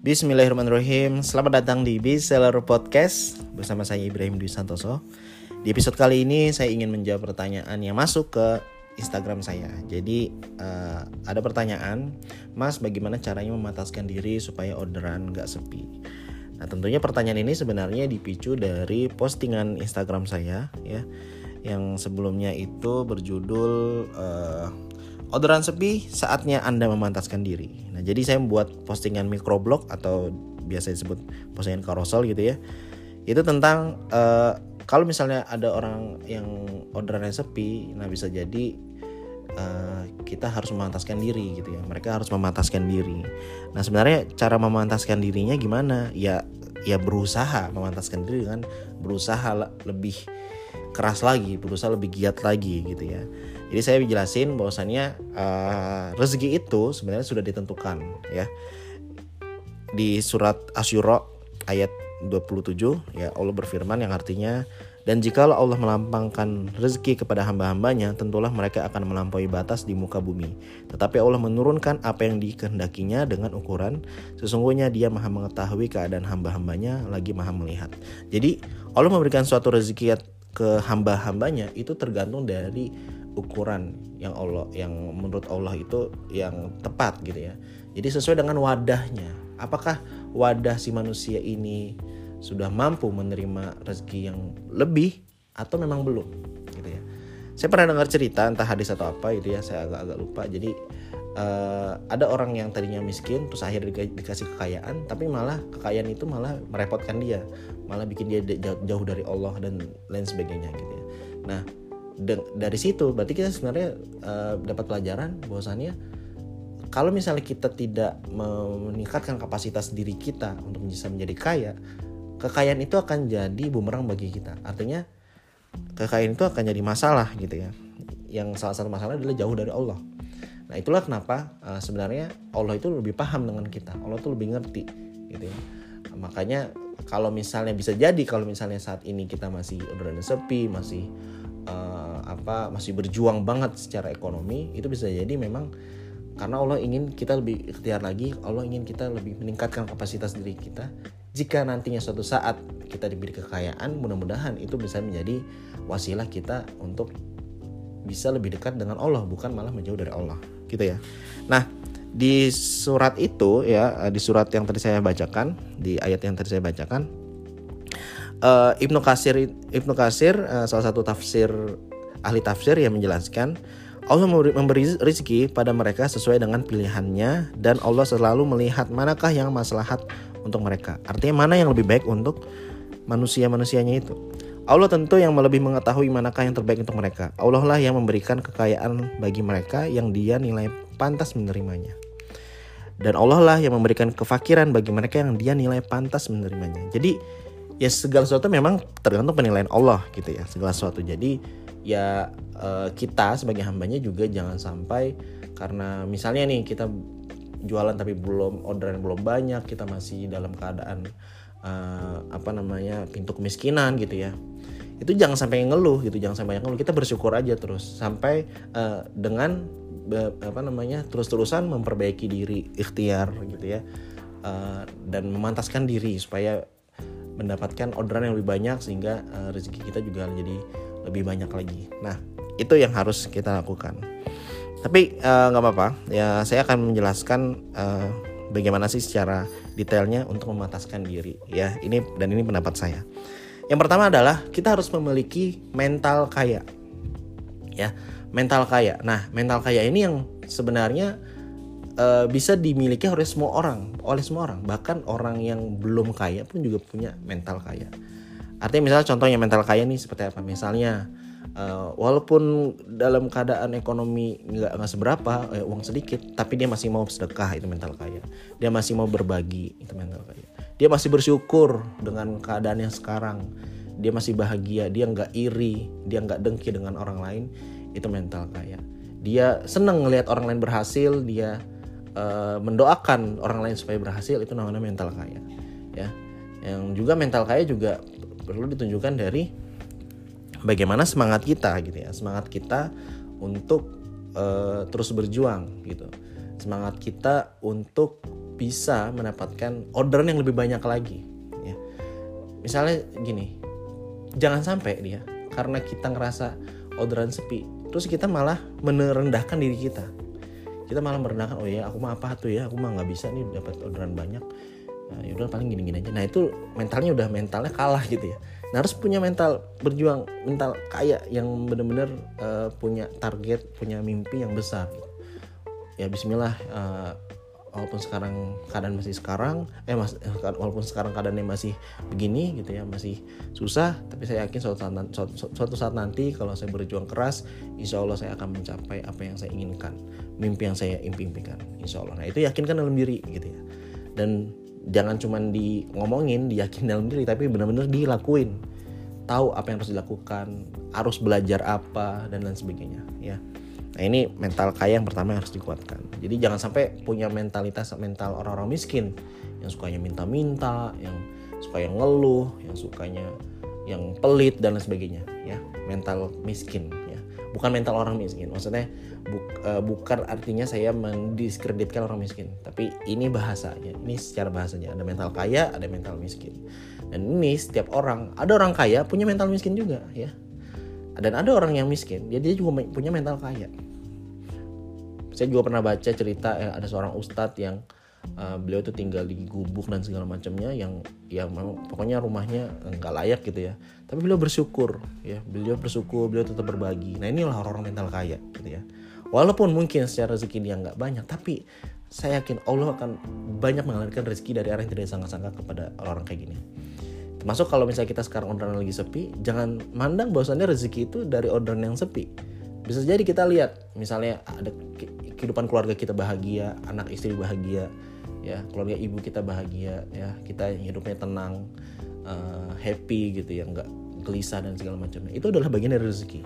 Bismillahirrahmanirrahim. Selamat datang di Bestseller Podcast Bersama saya Ibrahim Dwi Santoso. Di episode kali ini saya ingin menjawab pertanyaan yang masuk ke Instagram saya. Jadi uh, ada pertanyaan Mas bagaimana caranya memataskan diri supaya orderan gak sepi? Nah tentunya pertanyaan ini sebenarnya dipicu dari postingan Instagram saya ya Yang sebelumnya itu berjudul uh, Orderan sepi, saatnya Anda memantaskan diri. Nah, jadi saya membuat postingan microblog atau biasa disebut postingan carousel gitu ya. Itu tentang uh, kalau misalnya ada orang yang orderannya sepi, nah bisa jadi uh, kita harus memantaskan diri gitu ya. Mereka harus memantaskan diri. Nah, sebenarnya cara memantaskan dirinya gimana? Ya ya berusaha memantaskan diri kan berusaha lebih keras lagi, berusaha lebih giat lagi gitu ya. Jadi saya jelasin bahwasannya uh, rezeki itu sebenarnya sudah ditentukan ya. Di surat Asyura ayat 27 ya Allah berfirman yang artinya dan jikalau Allah melampangkan rezeki kepada hamba-hambanya, tentulah mereka akan melampaui batas di muka bumi. Tetapi Allah menurunkan apa yang dikehendakinya dengan ukuran, sesungguhnya dia maha mengetahui keadaan hamba-hambanya, lagi maha melihat. Jadi Allah memberikan suatu rezeki ke hamba-hambanya itu tergantung dari ukuran yang Allah yang menurut Allah itu yang tepat gitu ya. Jadi sesuai dengan wadahnya. Apakah wadah si manusia ini sudah mampu menerima rezeki yang lebih atau memang belum gitu ya. Saya pernah dengar cerita entah hadis atau apa gitu ya, saya agak-agak lupa. Jadi uh, ada orang yang tadinya miskin terus akhirnya dikasih kekayaan tapi malah kekayaan itu malah merepotkan dia malah bikin dia jauh dari Allah dan lain sebagainya gitu ya nah dari situ berarti kita sebenarnya uh, dapat pelajaran bahwasannya kalau misalnya kita tidak meningkatkan kapasitas diri kita untuk bisa menjadi kaya, kekayaan itu akan jadi bumerang bagi kita. Artinya kekayaan itu akan jadi masalah gitu ya. Yang salah satu masalah adalah jauh dari Allah. Nah itulah kenapa uh, sebenarnya Allah itu lebih paham dengan kita. Allah itu lebih ngerti gitu ya. Makanya kalau misalnya bisa jadi kalau misalnya saat ini kita masih udah sepi, masih uh, apa masih berjuang banget secara ekonomi itu bisa jadi memang karena Allah ingin kita lebih ikhtiar lagi Allah ingin kita lebih meningkatkan kapasitas diri kita. Jika nantinya suatu saat kita diberi kekayaan mudah-mudahan itu bisa menjadi wasilah kita untuk bisa lebih dekat dengan Allah bukan malah menjauh dari Allah gitu ya. Nah di surat itu ya di surat yang tadi saya bacakan di ayat yang tadi saya bacakan uh, Ibnu Kasir Ibnu Kasir uh, salah satu tafsir ahli tafsir yang menjelaskan Allah memberi rezeki pada mereka sesuai dengan pilihannya dan Allah selalu melihat manakah yang maslahat untuk mereka. Artinya mana yang lebih baik untuk manusia-manusianya itu. Allah tentu yang lebih mengetahui manakah yang terbaik untuk mereka. Allah lah yang memberikan kekayaan bagi mereka yang dia nilai pantas menerimanya. Dan Allah lah yang memberikan kefakiran bagi mereka yang dia nilai pantas menerimanya. Jadi ya segala sesuatu memang tergantung penilaian Allah gitu ya segala sesuatu. Jadi ya uh, kita sebagai hambanya juga jangan sampai karena misalnya nih kita jualan tapi belum orderan belum banyak kita masih dalam keadaan uh, apa namanya pintu kemiskinan gitu ya. Itu jangan sampai ngeluh gitu jangan sampai ngeluh. Kita bersyukur aja terus sampai uh, dengan apa namanya terus-terusan memperbaiki diri ikhtiar gitu ya uh, dan memantaskan diri supaya mendapatkan orderan yang lebih banyak sehingga uh, rezeki kita juga jadi lebih banyak lagi. Nah, itu yang harus kita lakukan. Tapi eh, nggak uh, apa-apa, ya saya akan menjelaskan uh, bagaimana sih secara detailnya untuk memataskan diri. Ya, ini dan ini pendapat saya. Yang pertama adalah kita harus memiliki mental kaya. Ya, mental kaya. Nah, mental kaya ini yang sebenarnya uh, bisa dimiliki oleh semua orang, oleh semua orang. Bahkan orang yang belum kaya pun juga punya mental kaya. Artinya misalnya contohnya mental kaya nih seperti apa? Misalnya uh, walaupun dalam keadaan ekonomi nggak nggak seberapa eh, uang sedikit, tapi dia masih mau sedekah itu mental kaya. Dia masih mau berbagi itu mental kaya. Dia masih bersyukur dengan keadaan yang sekarang. Dia masih bahagia, dia nggak iri, dia nggak dengki dengan orang lain, itu mental kaya. Dia seneng ngelihat orang lain berhasil, dia uh, mendoakan orang lain supaya berhasil itu namanya mental kaya ya. Yang juga mental kaya juga perlu ditunjukkan dari bagaimana semangat kita gitu ya. Semangat kita untuk uh, terus berjuang gitu. Semangat kita untuk bisa mendapatkan orderan yang lebih banyak lagi ya. Misalnya gini jangan sampai dia karena kita ngerasa orderan sepi terus kita malah merendahkan diri kita kita malah merendahkan oh ya aku mah apa tuh ya aku mah nggak bisa nih dapat orderan banyak. Nah, ya udah paling gini-gini aja. Nah itu mentalnya udah mentalnya kalah gitu ya. Nah harus punya mental berjuang mental kaya yang bener-bener uh, punya target punya mimpi yang besar. Ya Bismillah uh, walaupun sekarang keadaan masih sekarang eh mas walaupun sekarang keadaannya masih begini gitu ya masih susah tapi saya yakin suatu saat, suatu, suatu saat nanti kalau saya berjuang keras insya Allah saya akan mencapai apa yang saya inginkan mimpi yang saya impikan insya Allah. Nah itu yakinkan dalam diri gitu ya. Dan jangan cuma di ngomongin diyakin dalam diri tapi benar-benar dilakuin. Tahu apa yang harus dilakukan harus belajar apa dan lain sebagainya ya nah ini mental kaya yang pertama yang harus dikuatkan. Jadi jangan sampai punya mentalitas mental orang-orang miskin. Yang sukanya minta-minta yang suka yang ngeluh yang sukanya yang pelit dan lain sebagainya ya. Mental miskin bukan mental orang miskin. Maksudnya bu, uh, bukan artinya saya mendiskreditkan orang miskin. Tapi ini bahasanya ini secara bahasanya. Ada mental kaya ada mental miskin. Dan ini setiap orang ada orang kaya punya mental miskin juga ya. Dan ada orang yang miskin dia dia juga punya mental kaya saya juga pernah baca cerita ya, ada seorang ustadz yang uh, beliau tuh tinggal di gubuk dan segala macamnya yang ya pokoknya rumahnya nggak layak gitu ya. Tapi beliau bersyukur ya. Beliau bersyukur beliau tetap berbagi. Nah inilah orang-orang mental kaya gitu ya. Walaupun mungkin secara rezeki dia nggak banyak tapi saya yakin Allah akan banyak mengalirkan rezeki dari arah yang tidak sangka-sangka kepada orang-orang kayak gini. Termasuk kalau misalnya kita sekarang orderan lagi sepi jangan mandang bahwasannya rezeki itu dari orderan yang sepi bisa jadi kita lihat misalnya ada kehidupan keluarga kita bahagia anak istri bahagia ya keluarga ibu kita bahagia ya kita hidupnya tenang uh, happy gitu ya nggak gelisah dan segala macamnya itu adalah bagian dari rezeki.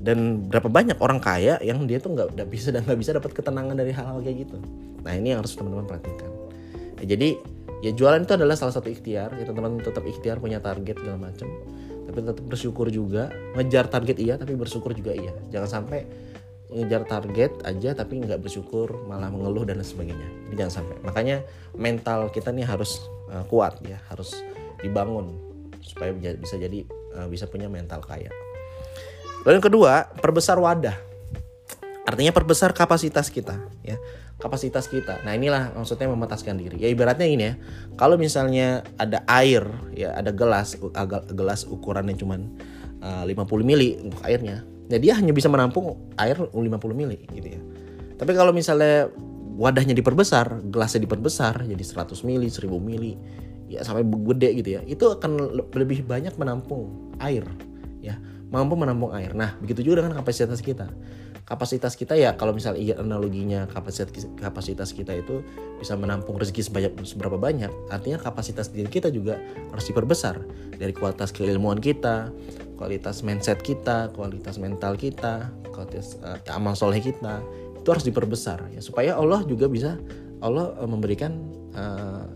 Dan berapa banyak orang kaya yang dia tuh nggak bisa dan nggak bisa dapat ketenangan dari hal-hal kayak gitu. Nah ini yang harus teman-teman perhatikan. Ya, jadi ya jualan itu adalah salah satu ikhtiar ya teman-teman tetap ikhtiar punya target segala macam tapi tetap bersyukur juga. Ngejar target iya tapi bersyukur juga iya. Jangan sampai ngejar target aja tapi nggak bersyukur malah mengeluh dan sebagainya. Jadi jangan sampai. Makanya mental kita nih harus uh, kuat ya harus dibangun supaya bisa jadi uh, bisa punya mental kaya. Lalu yang kedua perbesar wadah. Artinya perbesar kapasitas kita ya kapasitas kita nah inilah maksudnya memataskan diri ya ibaratnya ini ya kalau misalnya ada air ya ada gelas gelas ukurannya cuman uh, 50 mili untuk airnya Nah dia hanya bisa menampung air 50 mili gitu ya. Tapi kalau misalnya wadahnya diperbesar, gelasnya diperbesar jadi 100 mili, 1000 mili, ya sampai gede gitu ya. Itu akan lebih banyak menampung air ya, mampu menampung air. Nah, begitu juga dengan kapasitas kita. Kapasitas kita ya kalau misalnya iya analoginya kapasitas kapasitas kita itu bisa menampung rezeki sebanyak seberapa banyak, artinya kapasitas diri kita juga harus diperbesar. Dari kualitas keilmuan kita, kualitas mindset kita, kualitas mental kita, kualitas uh, amal soleh kita itu harus diperbesar ya. Supaya Allah juga bisa Allah uh, memberikan uh,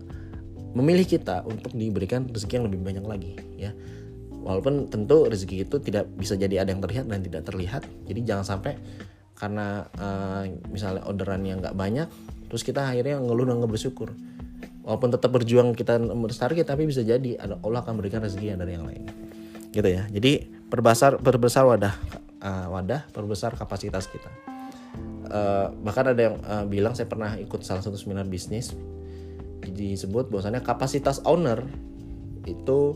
memilih kita untuk diberikan rezeki yang lebih banyak lagi ya walaupun tentu rezeki itu tidak bisa jadi ada yang terlihat dan tidak terlihat. Jadi jangan sampai karena uh, misalnya orderan yang nggak banyak terus kita akhirnya ngeluh dan nggak bersyukur walaupun tetap berjuang kita target tapi bisa jadi ada Allah akan berikan rezeki yang dari yang lain. Gitu ya. Jadi perbesar perbesar wadah uh, wadah perbesar kapasitas kita. Uh, bahkan ada yang uh, bilang saya pernah ikut salah satu seminar bisnis. Disebut bahwasannya kapasitas owner itu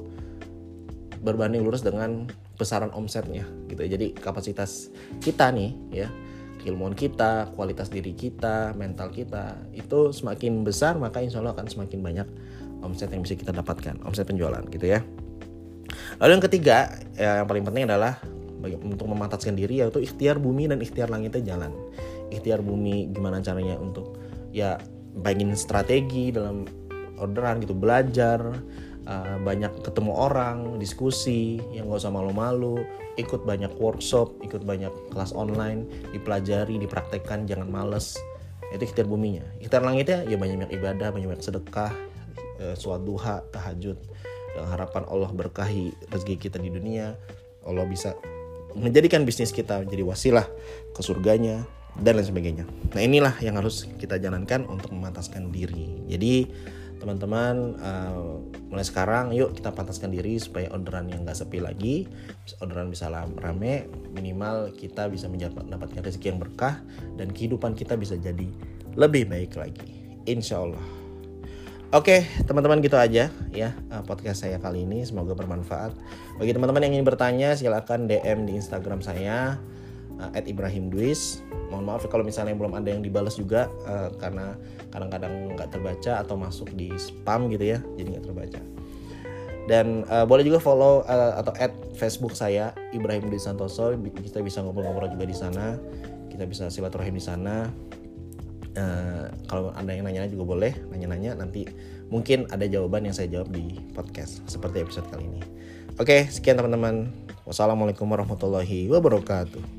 berbanding lurus dengan besaran omsetnya gitu ya. jadi kapasitas kita nih ya keilmuan kita, kualitas diri kita, mental kita itu semakin besar maka insya Allah akan semakin banyak omset yang bisa kita dapatkan, omset penjualan gitu ya. Lalu yang ketiga, ya, yang paling penting adalah untuk memantaskan diri yaitu ikhtiar bumi dan ikhtiar langitnya jalan. Ikhtiar bumi gimana caranya untuk ya bangin strategi dalam orderan gitu, belajar, uh, banyak ketemu orang, diskusi, yang gak usah malu-malu, ikut banyak workshop, ikut banyak kelas online, dipelajari, dipraktekkan, jangan males. Itu ikhtiar buminya. Ikhtiar langitnya ya banyak-banyak ibadah, banyak-banyak sedekah, uh, suat duha, tahajud dengan harapan Allah berkahi rezeki kita di dunia Allah bisa menjadikan bisnis kita menjadi wasilah ke surganya dan lain sebagainya. Nah inilah yang harus kita jalankan untuk memantaskan diri. Jadi teman-teman uh, mulai sekarang yuk kita pantaskan diri supaya orderan yang nggak sepi lagi orderan bisa rame minimal kita bisa mendapatkan rezeki yang berkah dan kehidupan kita bisa jadi lebih baik lagi. Insya Allah. Oke teman-teman gitu aja ya uh, podcast saya kali ini. Semoga bermanfaat. Bagi teman-teman yang ingin bertanya silahkan DM di Instagram saya uh, Ibrahim Dwis mohon maaf ya kalau misalnya belum ada yang dibalas juga uh, karena kadang-kadang nggak terbaca atau masuk di spam gitu ya jadi nggak terbaca. Dan uh, boleh juga follow uh, atau add Facebook saya Ibrahim Dwi Santoso. Kita bisa ngobrol-ngobrol juga di sana. Kita bisa silaturahim di sana. Uh, kalau ada yang nanya juga boleh nanya-nanya. Nanti mungkin ada jawaban yang saya jawab di podcast seperti episode kali ini. Oke sekian teman-teman. Wassalamualaikum warahmatullahi wabarakatuh